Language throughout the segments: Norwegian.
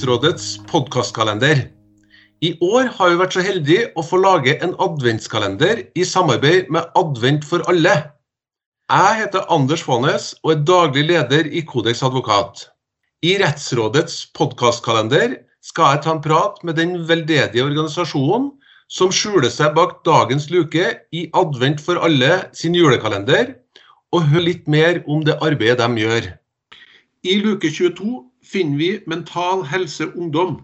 Rettsrådets podkastkalender. I år har vi vært så heldige å få lage en adventskalender i samarbeid med Advent for alle. Jeg heter Anders Faanes og er daglig leder i Kodeks advokat. I Rettsrådets podkastkalender skal jeg ta en prat med den veldedige organisasjonen som skjuler seg bak dagens luke i Advent for alle sin julekalender, og hør litt mer om det arbeidet de gjør. I luke 22 finner vi Mental Helse Ungdom.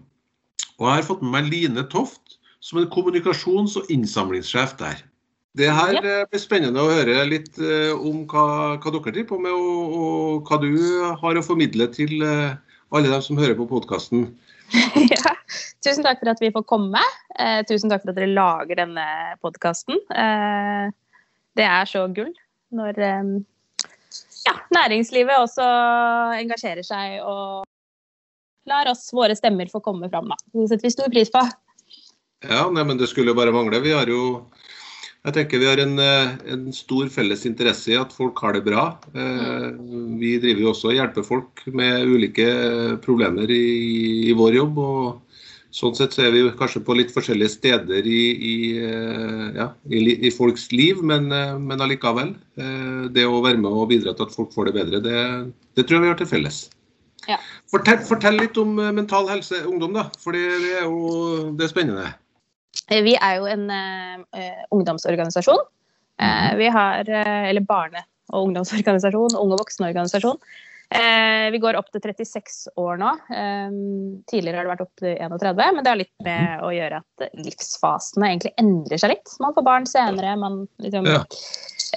Og jeg har fått med meg Line Toft, som en kommunikasjons- og innsamlingssjef der. Det her eh, blir spennende å høre litt eh, om hva, hva dere driver på med, og, og hva du har å formidle til eh, alle dem som hører på podkasten. ja. Tusen takk for at vi får komme. Eh, tusen takk for at dere lager denne podkasten. Eh, det er så gull når eh, ja, næringslivet også engasjerer seg og lar oss, våre stemmer, få komme fram. Da. Det setter vi stor pris på. Ja, nei, men det skulle jo bare mangle. Vi har jo jeg tenker Vi har en, eh, en stor felles interesse i at folk har det bra. Eh, Vi driver jo også og hjelper folk med ulike problemer i, i vår jobb. og Sånn sett så er vi kanskje på litt forskjellige steder i, i, eh, ja, i, i folks liv, men, eh, men allikevel. eh, Det å være med og bidra til at folk får det bedre, det, det tror jeg vi har til felles. Ja. Fortell, fortell litt om Mental Helse Ungdom, da. For det er jo det er spennende. Vi er jo en eh, ungdomsorganisasjon. Uh, vi har, uh, eller barne- og ungdomsorganisasjon, unge- og voksenorganisasjon. Eh, vi går opp til 36 år nå. Eh, tidligere har det vært opp til 31, men det har litt med å gjøre at livsfasene egentlig endrer seg litt. Man får barn senere, man liksom Ja.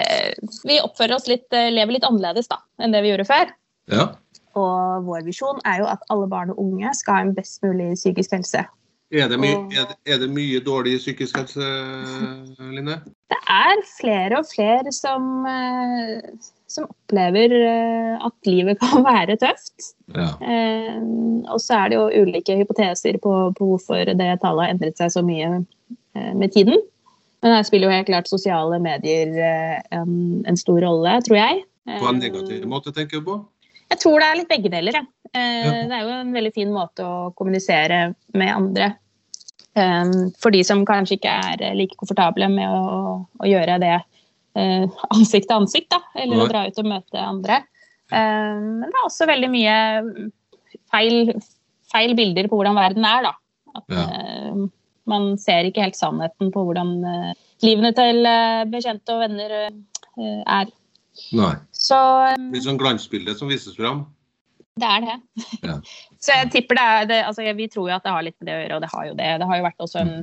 eh, Vi oppfører oss litt, eh, lever litt annerledes da, enn det vi gjorde før. Ja. Og vår visjon er jo at alle barn og unge skal ha en best mulig psykisk helse. Er det, mye, er, det, er det mye dårlig psykisk helse, Line? det er flere og flere som, eh, som opplever eh, at livet kan være tøft. Ja. Eh, og så er det jo ulike hypoteser på, på hvorfor det tallet har endret seg så mye med tiden. Men her spiller jo helt klart sosiale medier en, en stor rolle, tror jeg. På en negativ måte, tenker du på? Jeg tror det er litt begge deler. Ja. Det er jo en veldig fin måte å kommunisere med andre. Eh, for de som kanskje ikke er like komfortable med å, å gjøre det eh, ansikt til ansikt, da, eller å dra ut og møte andre. Eh, men det er også veldig mye feil, feil bilder på hvordan verden er, da. At Ja. eh, man ser ikke helt sannheten på hvordan eh, livene til eh, bekjente og venner eh, er. Nei. Så det Litt sånn glansbilde som vises fram? det er det. Ja. Så jeg tipper det er det, altså Vi tror jo at det har litt med det å gjøre, og det har jo det. Det har jo vært også en,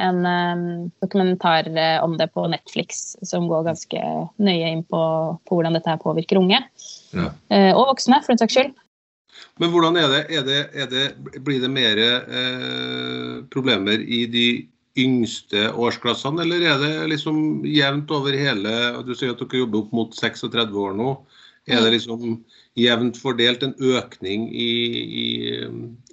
en um, dokumentar eh, om det på Netflix som går ganske nøye inn på, på hvordan dette her påvirker unge. Ja. Uh, og voksne, for den saks skyld. Men hvordan er det? Er det, er det blir det mer eh, problemer i de yngste årsklassene, eller er det liksom jevnt over hele Du sier at dere jobber opp mot 36 år nå. Er det liksom jevnt fordelt en økning i, i,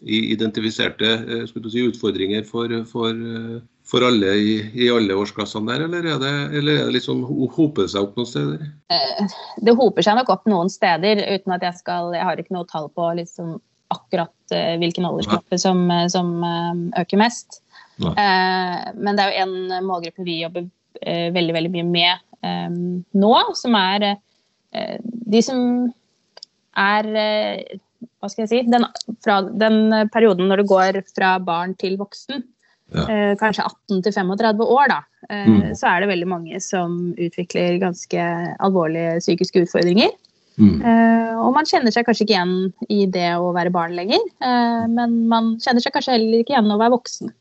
i identifiserte eh, du si, utfordringer for, for, eh, for alle i, i alle årsklassene der, eller er det, eller er det liksom hoper det seg opp noen steder? Eh, det hoper seg nok opp noen steder, uten at jeg skal Jeg har ikke noe tall på liksom akkurat hvilken aldersgruppe som, som øker mest. Nei. Men det er jo en målgruppe vi jobber veldig, veldig mye med nå, som er de som er eh, Hva skal jeg si? Den, fra den perioden når det går fra barn til voksen, Ja. eh, kanskje 18 til 35 år, da, eh, Mm. så er det veldig mange som utvikler ganske alvorlige psykiske utfordringer. Mm. Eh, og man kjenner seg kanskje ikke igjen i det å være barn lenger, eh, men man kjenner seg kanskje heller ikke igjen å være voksen.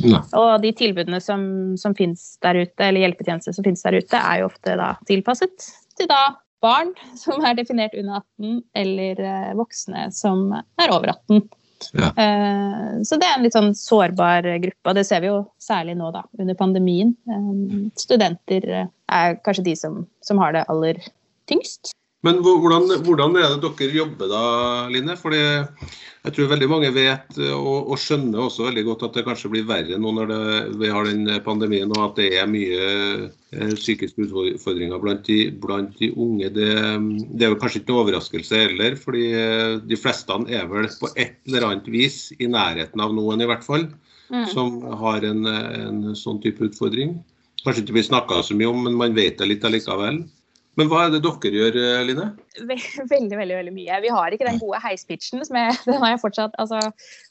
Ja. Og de tilbudene som, som finnes der ute, eller hjelpetjenester som finnes der ute, er jo ofte da tilpasset til da barn som er definert under 18, eller eh, voksne som er over 18. Ja. Eh, så det er en litt sånn sårbar gruppe, og det ser vi jo særlig nå da, under pandemien. Eh, studenter eh, er kanskje de som, som har det aller tyngst. Men hvordan, hvordan, er det dere jobber da, Line? Fordi jeg tror veldig mange vet og, og, skjønner også veldig godt at det kanskje blir verre nå når det, vi har den pandemien og at det er mye eh, psykiske utfordringer blant de, blant de unge. Det, det, er vel kanskje ikke noe overraskelse heller, fordi eh, de fleste er vel på et eller annet vis i nærheten av noen i hvert fall, mm. som har en, en, sånn type utfordring. Kanskje ikke blir snakka så mye om, men man vet det litt allikevel. Men hva er det dere gjør, eh, Line? Veldig, veldig veldig mye. Vi har ikke den gode heispitchen som jeg, den har jeg fortsatt, altså,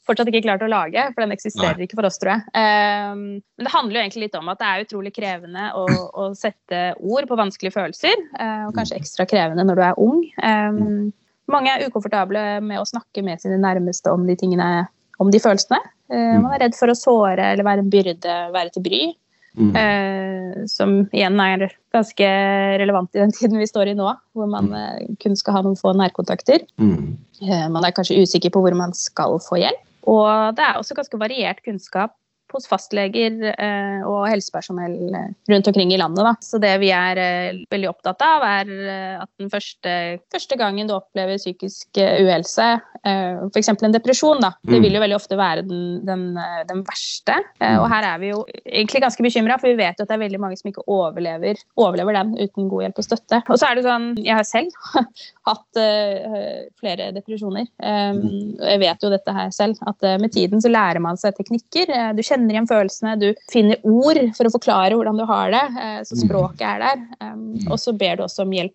fortsatt, ikke klart å lage. For den eksisterer Nei. ikke for oss, tror jeg. Um, men det handler jo egentlig litt om at det er utrolig krevende å, å sette ord på vanskelige følelser. Uh, og kanskje ekstra krevende når du er ung. Um, mange er ukomfortable med å snakke med sine nærmeste om de tingene, om de følelsene. Uh, man er redd for å såre eller være en byrde, være til bry. Mm. Eh, som igjen er ganske relevant i den tiden vi står i nå, hvor man mm. eh, kun skal ha noen få nærkontakter. Mm. Eh, man er kanskje usikker på hvor man skal få hjelp. Og det er også ganske variert kunnskap hos fastleger eh, og helsepersonell eh, rundt omkring i landet. Da. Så det vi er eh, veldig opptatt av, er at den første, første gangen du opplever psykisk uhelse, f.eks. en depresjon, da, det mm. vil jo veldig ofte være den, den, den verste. Og her er vi jo egentlig ganske bekymra, for vi vet jo at det er veldig mange som ikke overlever, overlever den uten god hjelp og støtte. Og så er det sånn, jeg har selv hatt flere depresjoner. Jeg vet jo dette her selv, at med tiden så lærer man seg teknikker. Du kjenner kjenner igjen følelsene, du finner ord for å forklare hvordan du har det. Eh, så mm. språket er der. Um, og så ber du også om hjelp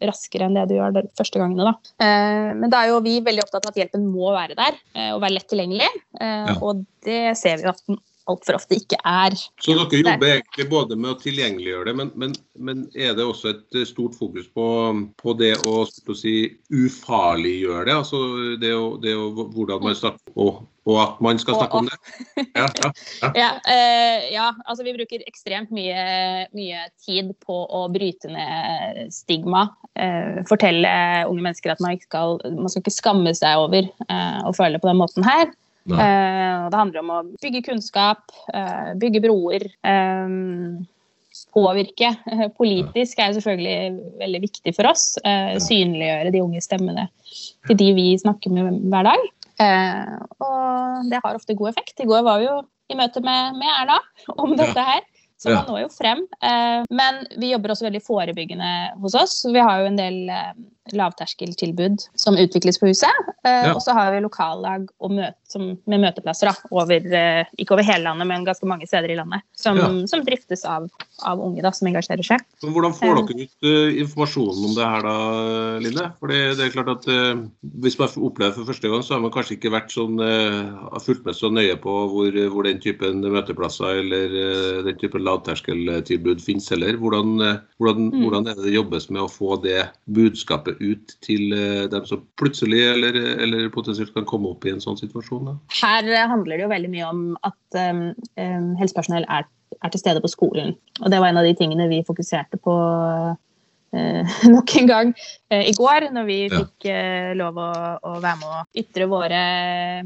raskere enn det du gjør de første gangene. Da. Eh, men da er jo vi veldig opptatt av at hjelpen må være der eh, og være lett tilgjengelig. Ja. Og det ser vi jo at den altfor ofte ikke er. Så dere jobber egentlig både med å tilgjengeliggjøre det, men, men, men er det også et stort fokus på, på det å, å si, ufarliggjøre det? Altså det å, det å, hvordan man snakker og, og at man skal snakke om det? Ja, ja, ja. ja, uh, ja, altså vi bruker ekstremt mye, mye, tid på å bryte ned stigma. Uh, fortelle unge mennesker at man, skal, man skal ikke skamme seg over uh, å føle på den måten her. Det handler om å bygge kunnskap, bygge broer. Påvirke. Politisk er selvfølgelig veldig viktig for oss. Synliggjøre de unge stemmene til de vi snakker med hver dag. Og det har ofte god effekt. I går var vi jo i møte med, med Erna om dette her. Så man når jo frem. Men vi jobber også veldig forebyggende hos oss. Vi har jo en del lavterskeltilbud som utvikles på huset. Eh, ja. Og så har vi lokallag møte, med møteplasser da, over, eh, ikke over hele landet, men ganske mange steder i landet. Som, ja. som driftes av, av, unge da, som engasjerer seg. Men hvordan får dere eh. ut uh, informasjonen om det her da, Line? Fordi det er klart at uh, Hvis man opplever for første gang, så har man kanskje ikke vært sånn, uh, fulgt med så nøye på hvor, hvor den typen møteplasser eller den typen lavterskeltilbud finnes heller. Hvordan, hvordan, mm. hvordan er det det jobbes med å få det budskapet ut til eh, dem som plutselig eller, eller, potensielt kan komme opp i en sånn situasjon? Da? Her handler det jo veldig mye om at um, helsepersonell er, er, til stede på skolen. Og det var en av de tingene vi fokuserte på uh, nok en gang uh, i går, når vi ja. fikk uh, lov å, å, være med å ytre våre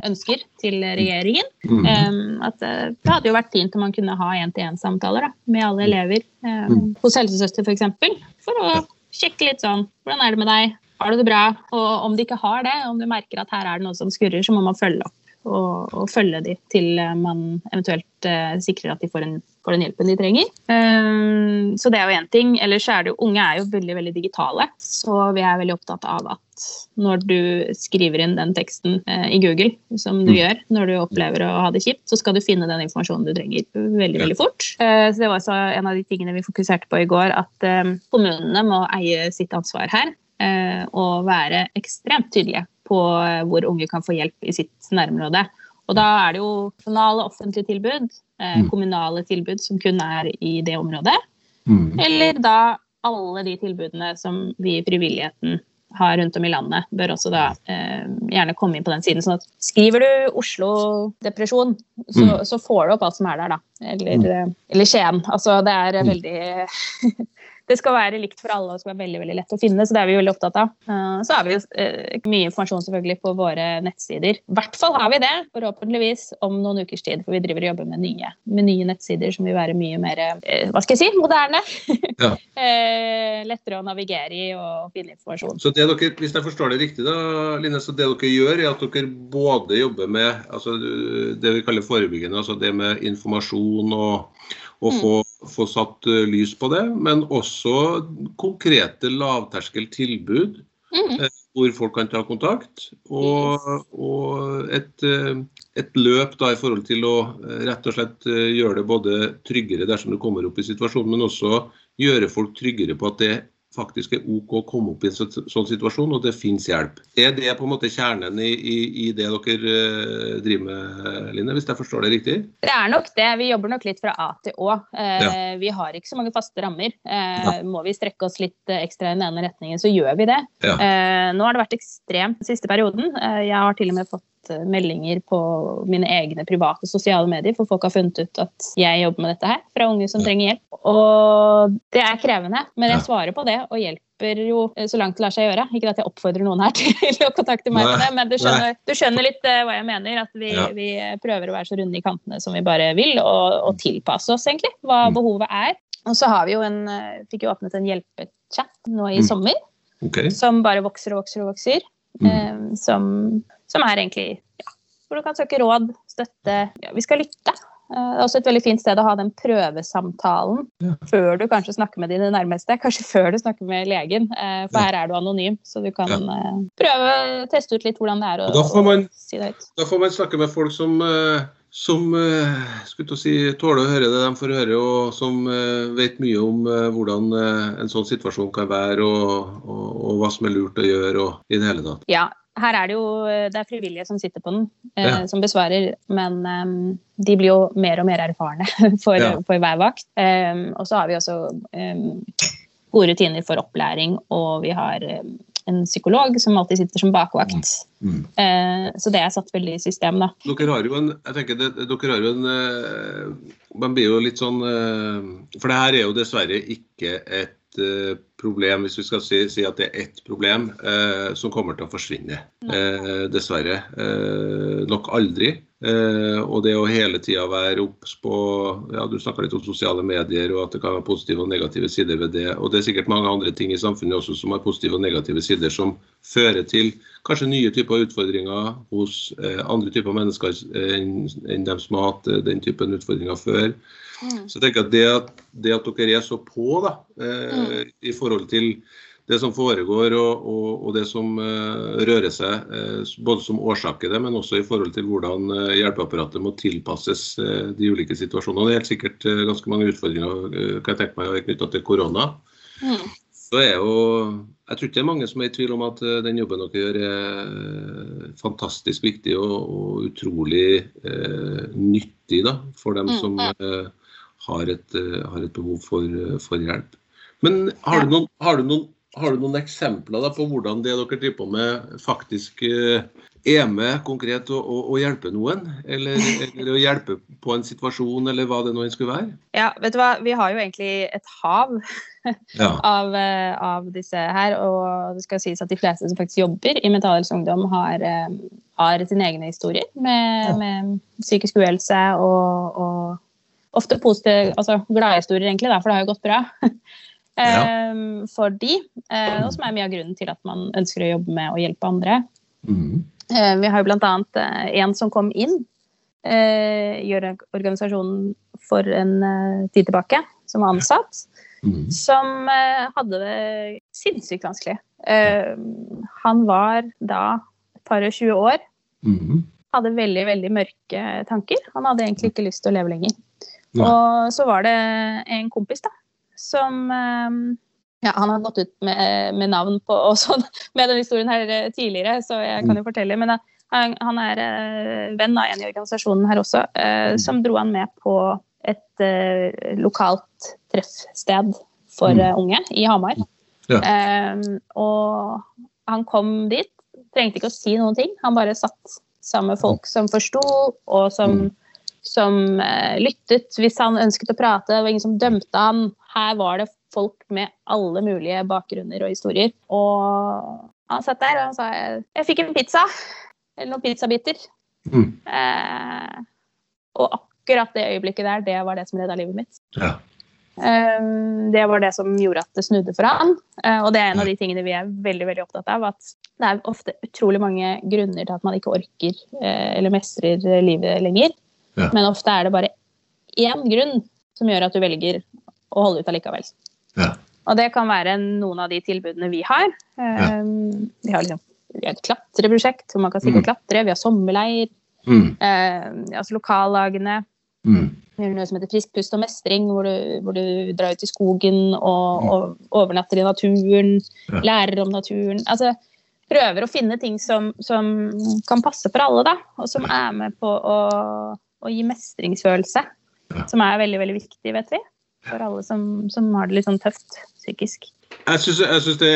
ønsker til regjeringen. Mm. Um, at det hadde jo vært fint om man kunne ha én-til-én-samtaler med alle elever mm. hos helsesøster f.eks. For, for å sjekke litt sånn Hvordan er det med deg? Har du det bra? Og om de ikke har det, om du merker at her er det noe som skurrer, så må man følge opp. Og, og følge de til man eventuelt uh, sikrer at de får, en, får, den hjelpen de trenger. Um, så det er jo én ting. Ellers er det jo unge er jo veldig veldig digitale. Så vi er veldig opptatt av at når du skriver inn den teksten uh, i Google, som du mm. gjør når du opplever å ha det kjipt, så skal du finne den informasjonen du trenger veldig veldig fort. Uh, så det var også en av de tingene vi fokuserte på i går, at um, kommunene må eie sitt ansvar her. og være ekstremt tydelige på eh, hvor unge kan få hjelp i sitt nærområde. Og da er det jo nasjonale offentlige tilbud, eh, mm. kommunale tilbud som kun er i det området. Mm. Eller da alle de tilbudene som vi i frivilligheten har rundt om i landet, bør også da eh, gjerne komme inn på den siden. sånn at Skriver du Oslo depresjon, så, mm. så får du opp alt som er der, da. Eller, mm. eller Skien. Altså det er veldig det skal være likt for alle og skal være veldig veldig lett å finne. Så det er vi veldig opptatt av. Uh, så har vi jo uh, mye informasjon selvfølgelig på våre nettsider. I hvert fall har vi det, forhåpentligvis, om noen ukers tid. For vi driver og jobber med nye, med nye nettsider som vil være mye mer uh, hva skal jeg si, moderne. Ja. lettere å navigere i og finne informasjon. Så det dere, Hvis jeg forstår det riktig, da, Line, så det dere gjør, er at dere både jobber med altså, det vi kaller forebyggende, altså det med informasjon og og mm. få, få, satt eh, lys på det. Men også konkrete lavterskeltilbud mm. Eh, hvor folk kan ta kontakt. Og, og et, eh, et, løp da i forhold til å rett og slett gjøre det både tryggere dersom du kommer opp i situasjonen, men også gjøre folk tryggere på at det faktisk er OK å komme opp i en sånn situasjon, og det finnes hjelp. Er det på en måte kjernen i, i, i det dere uh, driver med, Line, hvis jeg forstår det riktig? Det er nok det. Vi jobber nok litt fra A til Å. Eh, ja. Vi har ikke så mange faste rammer. Eh, ja. Må vi strekke oss litt ekstra i den ene retningen, så gjør vi det. Ja. Nå har det vært ekstremt den siste perioden. Jeg har til og med fått meldinger på mine egne private sosiale medier, for folk har funnet ut at jeg jobber med dette her, fra unge som trenger hjelp. Og det er krevende, men jeg svarer på det og hjelper jo så langt det lar seg gjøre. Ikke at jeg oppfordrer noen her til å kontakte meg med det, men du skjønner, du skjønner litt uh, hva jeg mener. At vi, ja. vi, prøver å være så runde i kantene som vi bare vil, og, og tilpasse oss egentlig hva mm. behovet er. Og så har vi jo en, fikk jo åpnet en hjelpechat nå i mm. sommer. Okay. Som bare vokser og vokser og vokser. Mm. Um, som som er egentlig ja, hvor du kan søke råd, støtte. Ja, vi skal lytte. Eh, det er også et veldig fint sted å ha den prøvesamtalen ja. før du kanskje snakker med dine nærmeste. Kanskje før du snakker med legen, eh, for her er du anonym. Så du kan ja. Eh, prøve teste ut litt hvordan det er å, man, si det høyt. Da får man snakke med folk som, som skulle si, tåler å høre det de får høre, og som vet mye om hvordan en sånn situasjon kan være, og, og, og hva som er lurt å gjøre og i det hele tatt. Ja, her er det jo det er frivillige som sitter på den, eh, ja. som besvarer. Men um, de blir jo mer og mer erfarne for, ja. for hver vakt. Um, og så har vi også um, gode rutiner for opplæring, og vi har en psykolog som alltid sitter som bakvakt. Mm. Eh, så det er satt veldig i system, da. Dere har jo en jeg tenker det, dere har jo en uh, Man blir jo litt sånn uh, For det her er jo dessverre ikke et Eh, problem, hvis vi skal si, si at det er ett problem, eh, som kommer til å forsvinne. Eh, dessverre. Eh, nok aldri. Eh, og det å hele tida være obs på ja, Du snakka litt om sosiale medier og at det kan være positive og negative sider ved det. Og det er sikkert mange andre ting i samfunnet også som har positive og negative sider, som fører til kanskje nye typer utfordringer hos eh, andre typer mennesker enn, enn dem som har hatt den typen utfordringer før. Mm. Så jeg tenker at det, at det, at dere er så på da, eh, mm. i forhold til det som foregår og, og, og det som uh, rører seg, uh, både som årsaker det, men også i forhold til hvordan uh, hjelpeapparatet må tilpasses de ulike situasjonene. Det er helt sikkert ganske mange utfordringer kan jeg tenke meg knytta til korona. Mm. Så er jo, Jeg tror ikke det er mange som er i tvil om at den jobben dere gjør er fantastisk viktig og, og utrolig nyttig da, for dem mm. som har et, har et behov for, for, hjelp. Men har du, noen, har, du noen, har du noen, eksempler da, på hvordan det dere driver på med, faktisk eh, er med konkret å, å, å hjelpe noen? Eller, eller, å hjelpe på en situasjon, eller hva det nå skulle være? Ja, vet du hva. Vi har jo egentlig et hav ja. av, av, disse her. Og det skal sies at de fleste som faktisk jobber i Mental Helse Ungdom, har, har sine egne historier med, ja. med psykisk uhelse og, og ofte positive, altså gladhistorier, egentlig, da, for det har jo gått bra. ja. um, for de, uh, og som er mye av grunnen til at man ønsker å jobbe med å hjelpe andre. Mm. Uh, vi har jo bl.a. Uh, en som kom inn, i gjør organisasjonen for en tid tilbake, som var ansatt, mm. som hadde det sinnssykt vanskelig. han var da et par og 20 år. Mm. Hadde veldig, veldig mørke tanker. Han hadde egentlig ikke lyst til å leve lenger. Og så var det en kompis da, som eh, ja, Han har gått ut med, med navn på og sånn med den historien her eh, tidligere, så jeg kan jo mm. fortelle. Men han, han er eh, venn av en i organisasjonen her også, mm. som dro han med på et lokalt treffsted for mm. unge i Hamar. Ja. Um, og han kom dit, trengte ikke å si noen ting. Han bare satt sammen med folk som forsto, og som som eh, lyttet hvis han ønsket å prate. Det var ingen som dømte han. Her var det folk med alle mulige bakgrunner og historier. Og han satt der og han sa jeg fikk en pizza. Eller noen pizzabiter. Mm. Eh, og akkurat det øyeblikket der, det var det som redda livet mitt. Ja. Um, det var det som gjorde at det snudde for han. Uh, og det er en av de tingene vi er veldig veldig opptatt av. At det er ofte utrolig mange grunner til at man ikke orker eller mestrer livet lenger. Ja. Men ofte er det bare én grunn som gjør at du velger å holde ut allikevel. Ja. Og det kan være noen av de tilbudene vi har. Ja. vi, har liksom, vi har et klatreprosjekt hvor man kan sitte og klatre. Vi har sommerleir. Mm. Eh, altså lokallagene. Mm. Vi gjør noe som heter Frisk pust og mestring, hvor du, hvor du drar ut i skogen og, og overnatter i naturen. Ja. Lærer om naturen. Altså prøver å finne ting som, som kan passe for alle, da. Og som er med på å, å gi mestringsfølelse. Ja. Som er veldig, veldig viktig, vet vi. For alle som, som har det litt sånn tøft psykisk. Jeg syns, synes det,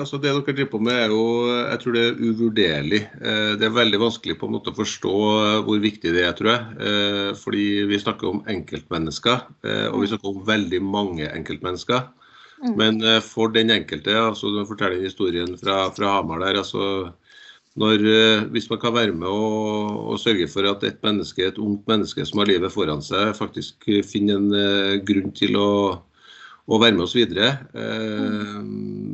altså det dere driver på med, er jo jeg tror det er uvurderlig. Eh, Det er veldig vanskelig på en måte å forstå hvor viktig det er, tror jeg. Eh, Fordi vi snakker om enkeltmennesker, eh, og vi snakker om veldig mange enkeltmennesker. Mm. Men eh, for den enkelte, altså du forteller historien fra, fra Hamar der, altså når, eh, hvis man kan være med og, og sørge for at et menneske, et ungt menneske som har livet foran seg, faktisk finner en eh, grunn til å, å være med oss videre, eh,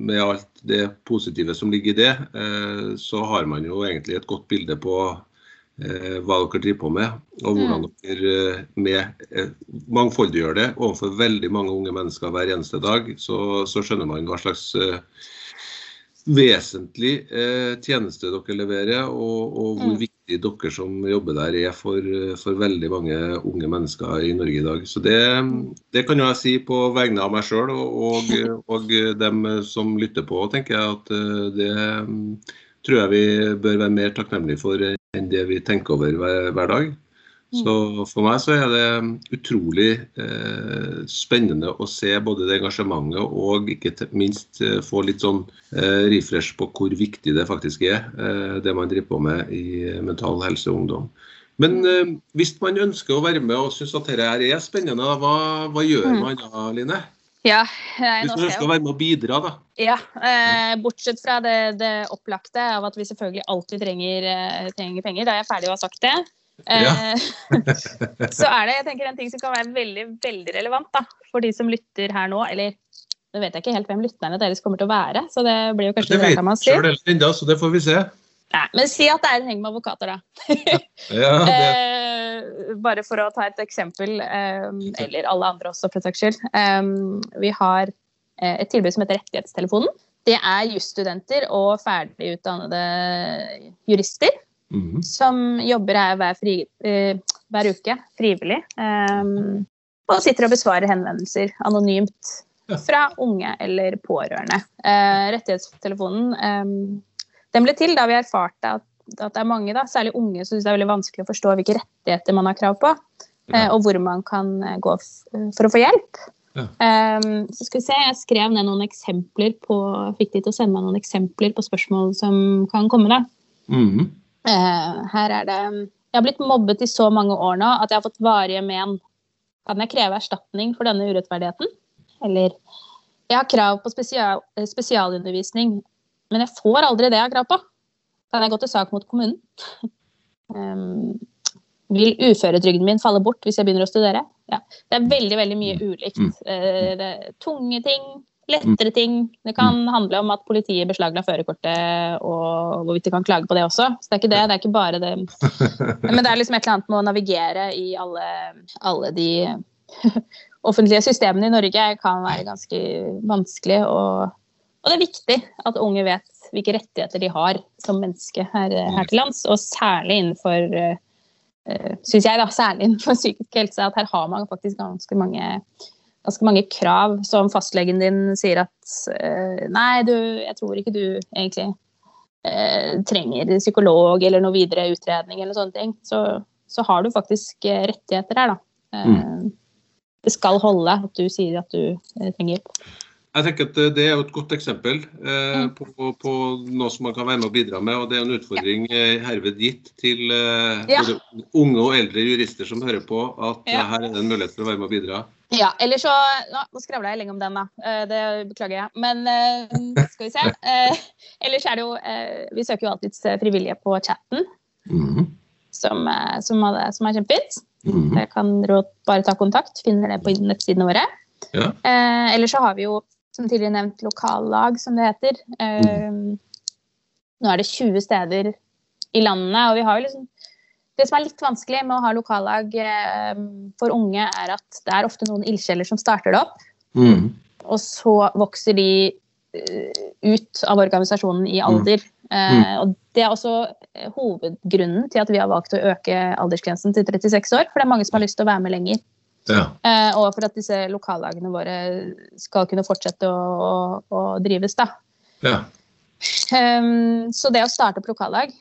med alt det positive som ligger i det, eh, så har man jo egentlig et godt bilde på eh, hva dere driver på med, og hvordan dere eh, med mangfoldiggjør det overfor veldig mange unge mennesker hver eneste dag, så, så skjønner man hva slags eh, vesentlig eh, tjeneste dere leverer, og, og hvor Mm. viktig dere som jobber der er for, for veldig mange unge mennesker i Norge i dag. Så det, det kan jeg si på vegne av meg sjøl og, og, og dem som lytter på, tenker jeg at eh, det mm, tror jeg vi bør være mer takknemlige for enn det vi tenker over hver, hver dag. Så for meg så er det utrolig eh, spennende å se både det engasjementet og ikke minst eh, få litt sånn eh, refresh på hvor viktig det faktisk er, eh, det man driver på med i Mental Helse og Ungdom. Men eh, hvis man ønsker å være med og syns at dette er spennende, hva, hva gjør Mm. man da, Line? Ja, Hvis man ønsker å være med og bidra, da. Ja, eh, bortsett fra det, det opplagte av at vi selvfølgelig alltid trenger, eh, trenger penger. Da er jeg ferdig å ha sagt det. Eh, så er det jeg tenker, en ting som kan være veldig veldig relevant da, for de som lytter her nå. Eller nå vet jeg ikke helt hvem lytterne deres kommer til å være, så det blir jo kanskje Det vet kan man sier. si. sjøl ennå, så det får vi se. Nei, men si at det er en heng med advokater, da. Ja, Eh, bare for å ta et eksempel, eh, eller alle andre også, for saks skyld. Eh, vi har eh, et tilbud som heter Rettighetstelefonen. Det er jusstudenter og ferdig utdannede jurister Mhm. som jobber her hver, fri, eh, hver uke frivillig. eh, og sitter og besvarer henvendelser anonymt fra unge eller pårørende. Eh, rettighetstelefonen eh, den ble til da vi erfarte at, at det er mange, da, særlig unge, som syns det er veldig vanskelig å forstå hvilke rettigheter man har krav på, eh, Ja. og hvor man kan eh, gå f for å få hjelp. Ja. Eh, så skal vi se, Jeg skrev ned noen eksempler på, fikk de til å sende meg noen eksempler på spørsmål som kan komme. da. Mhm. Eh, her er det Jeg har blitt mobbet i så mange år nå at jeg har fått varige men. Kan jeg kreve erstatning for denne urettferdigheten? Eller Jeg har krav på spesial, eh, spesialundervisning, men jeg får aldri det jeg har krav på. Kan jeg gå til sak mot kommunen? Um, vil uføretrygden min falle bort hvis jeg begynner å studere? Ja. Det er veldig veldig mye ulikt. Mm. Uh, det tunge ting, lettere ting. Det kan handle om at politiet beslagla førerkortet, og hvorvidt de kan klage på det også. Så det er ikke det. Det er ikke bare det. Men det er liksom et eller annet med å navigere i alle, alle de offentlige systemene i Norge kan være ganske vanskelig. Og, og det er viktig at unge vet hvilke rettigheter de har som menneske her, her til lands, og særlig innenfor uh, synes jeg da, særlig innenfor psykisk helse, at her har man faktisk ganske mange, ganske mange krav som fastlegen din sier at eh, nei, du, jeg tror ikke du egentlig eh, trenger psykolog eller noe videre utredning eller sånne ting. Så, så har du faktisk eh, rettigheter her, da. Mm. Det skal holde at du sier at du eh, trenger hjelp. Jeg tenker at Det er jo et godt eksempel eh, Mm. på, på, noe som man kan være med og bidra med. og Det er en utfordring eh, herved gitt til eh, Ja. både unge og eldre jurister som hører på, at Ja. eh, her er det en mulighet for å være med og bidra. Ja, eller så Nå, nå skravla jeg lenge om den, da. Eh, Det beklager jeg. Men eh, skal vi se. Ellers er det jo Vi søker jo alltids frivillige på chatten, mm. som, som, som er kjempefint. Mm. Dere kan rå- bare ta kontakt. Finner det på nettsidene våre. Ja. Eh, ellers så har vi jo, som tidligere nevnt, lokallag, som det heter. Eh, Nå er det 20 steder i landet, og vi har jo liksom Det som er litt vanskelig med å ha lokallag eh, for unge, er at det er ofte noen ildsjeler som starter det opp, mm. og så vokser de uh, ut av organisasjonen i alder. Eh, og det er også hovedgrunnen til at vi har valgt å øke aldersgrensen til 36 år, for det er mange som har lyst til å være med lenger. Ja. Eh, og for at disse lokallagene våre skal kunne fortsette å, å, å drives. Da. Ja. Um, så det å starte opp lokallag,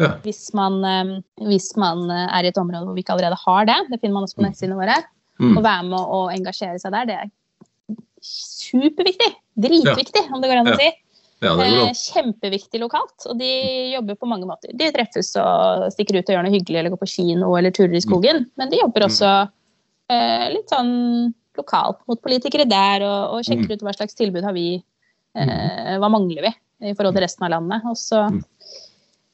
Ja. hvis man, um, hvis man er i et område hvor vi ikke allerede har det, det finner man også på Mm. nettsidene våre, mm. å være med og engasjere seg der, det er superviktig. Dritviktig, om det går an å si. ja, Eh, kjempeviktig lokalt, og de jobber på mange måter. De treffes og stikker ut og gjør noe hyggelig, eller går på kino eller turer i skogen. Men de jobber også eh, litt sånn lokalt mot politikere der, og, og sjekker Mm. ut hva slags tilbud har vi, eh, hva mangler vi i forhold til resten av landet. Og så Mm.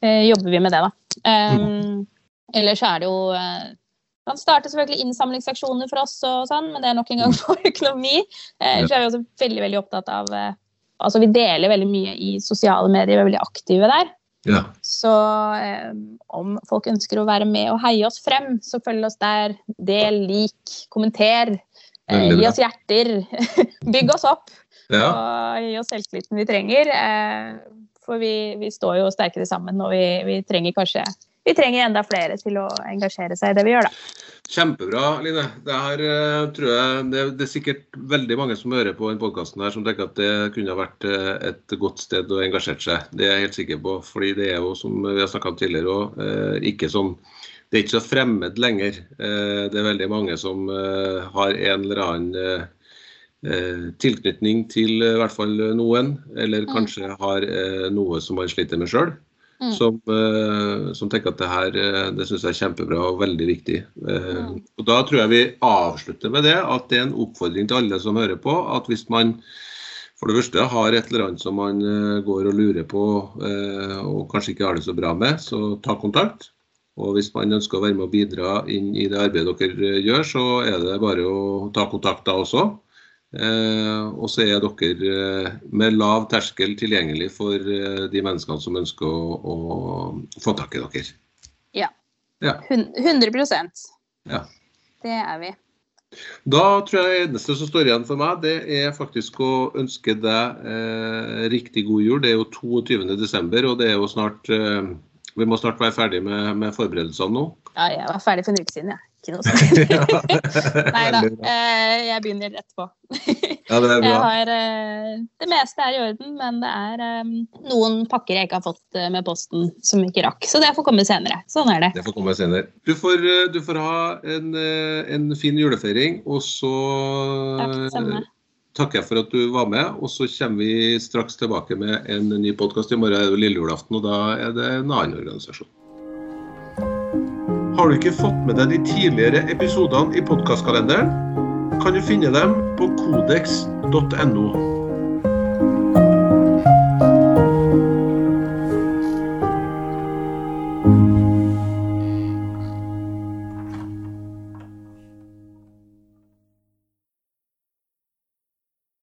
eh, jobber vi med det, da. Um, Ellers så er det jo eh, starter starte selvfølgelig innsamlingsaksjoner for oss, og sånn, men det er nok en gang for økonomi. Eh, så er vi også veldig veldig opptatt av eh, Altså, vi deler veldig mye i sosiale medier, vi er veldig aktive der. Ja. Så eh, om folk ønsker å være med og heie oss frem, så følg oss der. Del, lik, kommenter. Eh, gi oss hjerter. Bygg oss opp. ja. Og gi oss selvtilliten vi trenger. Eh, for vi, vi står jo sterkere sammen, og vi, vi trenger kanskje vi trenger enda flere til å engasjere seg i det vi gjør, da. Kjempebra, Line. Det her eh, tror jeg det, det er sikkert veldig mange som hører på denne podkasten her som tenker at det kunne vært eh, et godt sted å engasjere seg. Det er jeg helt sikker på. fordi det er jo, som vi har snakka om tidligere, også, eh, ikke sånn det er ikke så fremmed lenger. Det er veldig mange som har en eller annen tilknytning til i hvert fall noen, eller Mm. kanskje har noe som man sliter med sjøl. Mm. Som, eh, som tenker at det her eh, det synes jeg er kjempebra og veldig viktig. Eh, Mm. Og Da tror jeg vi avslutter med det, at det er en oppfordring til alle som hører på, at hvis man for det første har et eller annet som man går og lurer på og kanskje ikke har det så bra med, så ta kontakt. Og hvis man ønsker å være med og bidra inn i det arbeidet dere gjør, så er det bare å ta kontakt da også. Eh, og så er dere eh, med lav terskel tilgjengelig for eh, de menneskene som ønsker å, å få tak i dere. Ja. Ja. Hun- 100 Ja. Det er vi. Da tror jeg det eneste som står igjen for meg, det er faktisk å ønske deg eh, riktig god jul. Det er jo 22.12., og det er jo snart eh, Vi må snart være ferdig med, med forberedelsene nå. Ja, jeg var ferdig for en uke siden, jeg. Ikke noe sånt. Nei da. Eh, Jeg begynner rett på. Ja, det er Jeg bra. har, eh, det meste er i orden, men det er eh, noen pakker jeg ikke har fått med posten som ikke rakk. Så det får komme senere. Sånn er det. Det får komme senere. Du får, du får ha en, en fin julefeiring, og så Takk, takker jeg for at du var med. Og så kommer vi straks tilbake med en ny podkast. I morgen er det lille julaften, og da er det en annen organisasjon. Har du ikke fått med deg de tidligere episodene i podkastkalenderen, kan du finne dem på kodeks.no.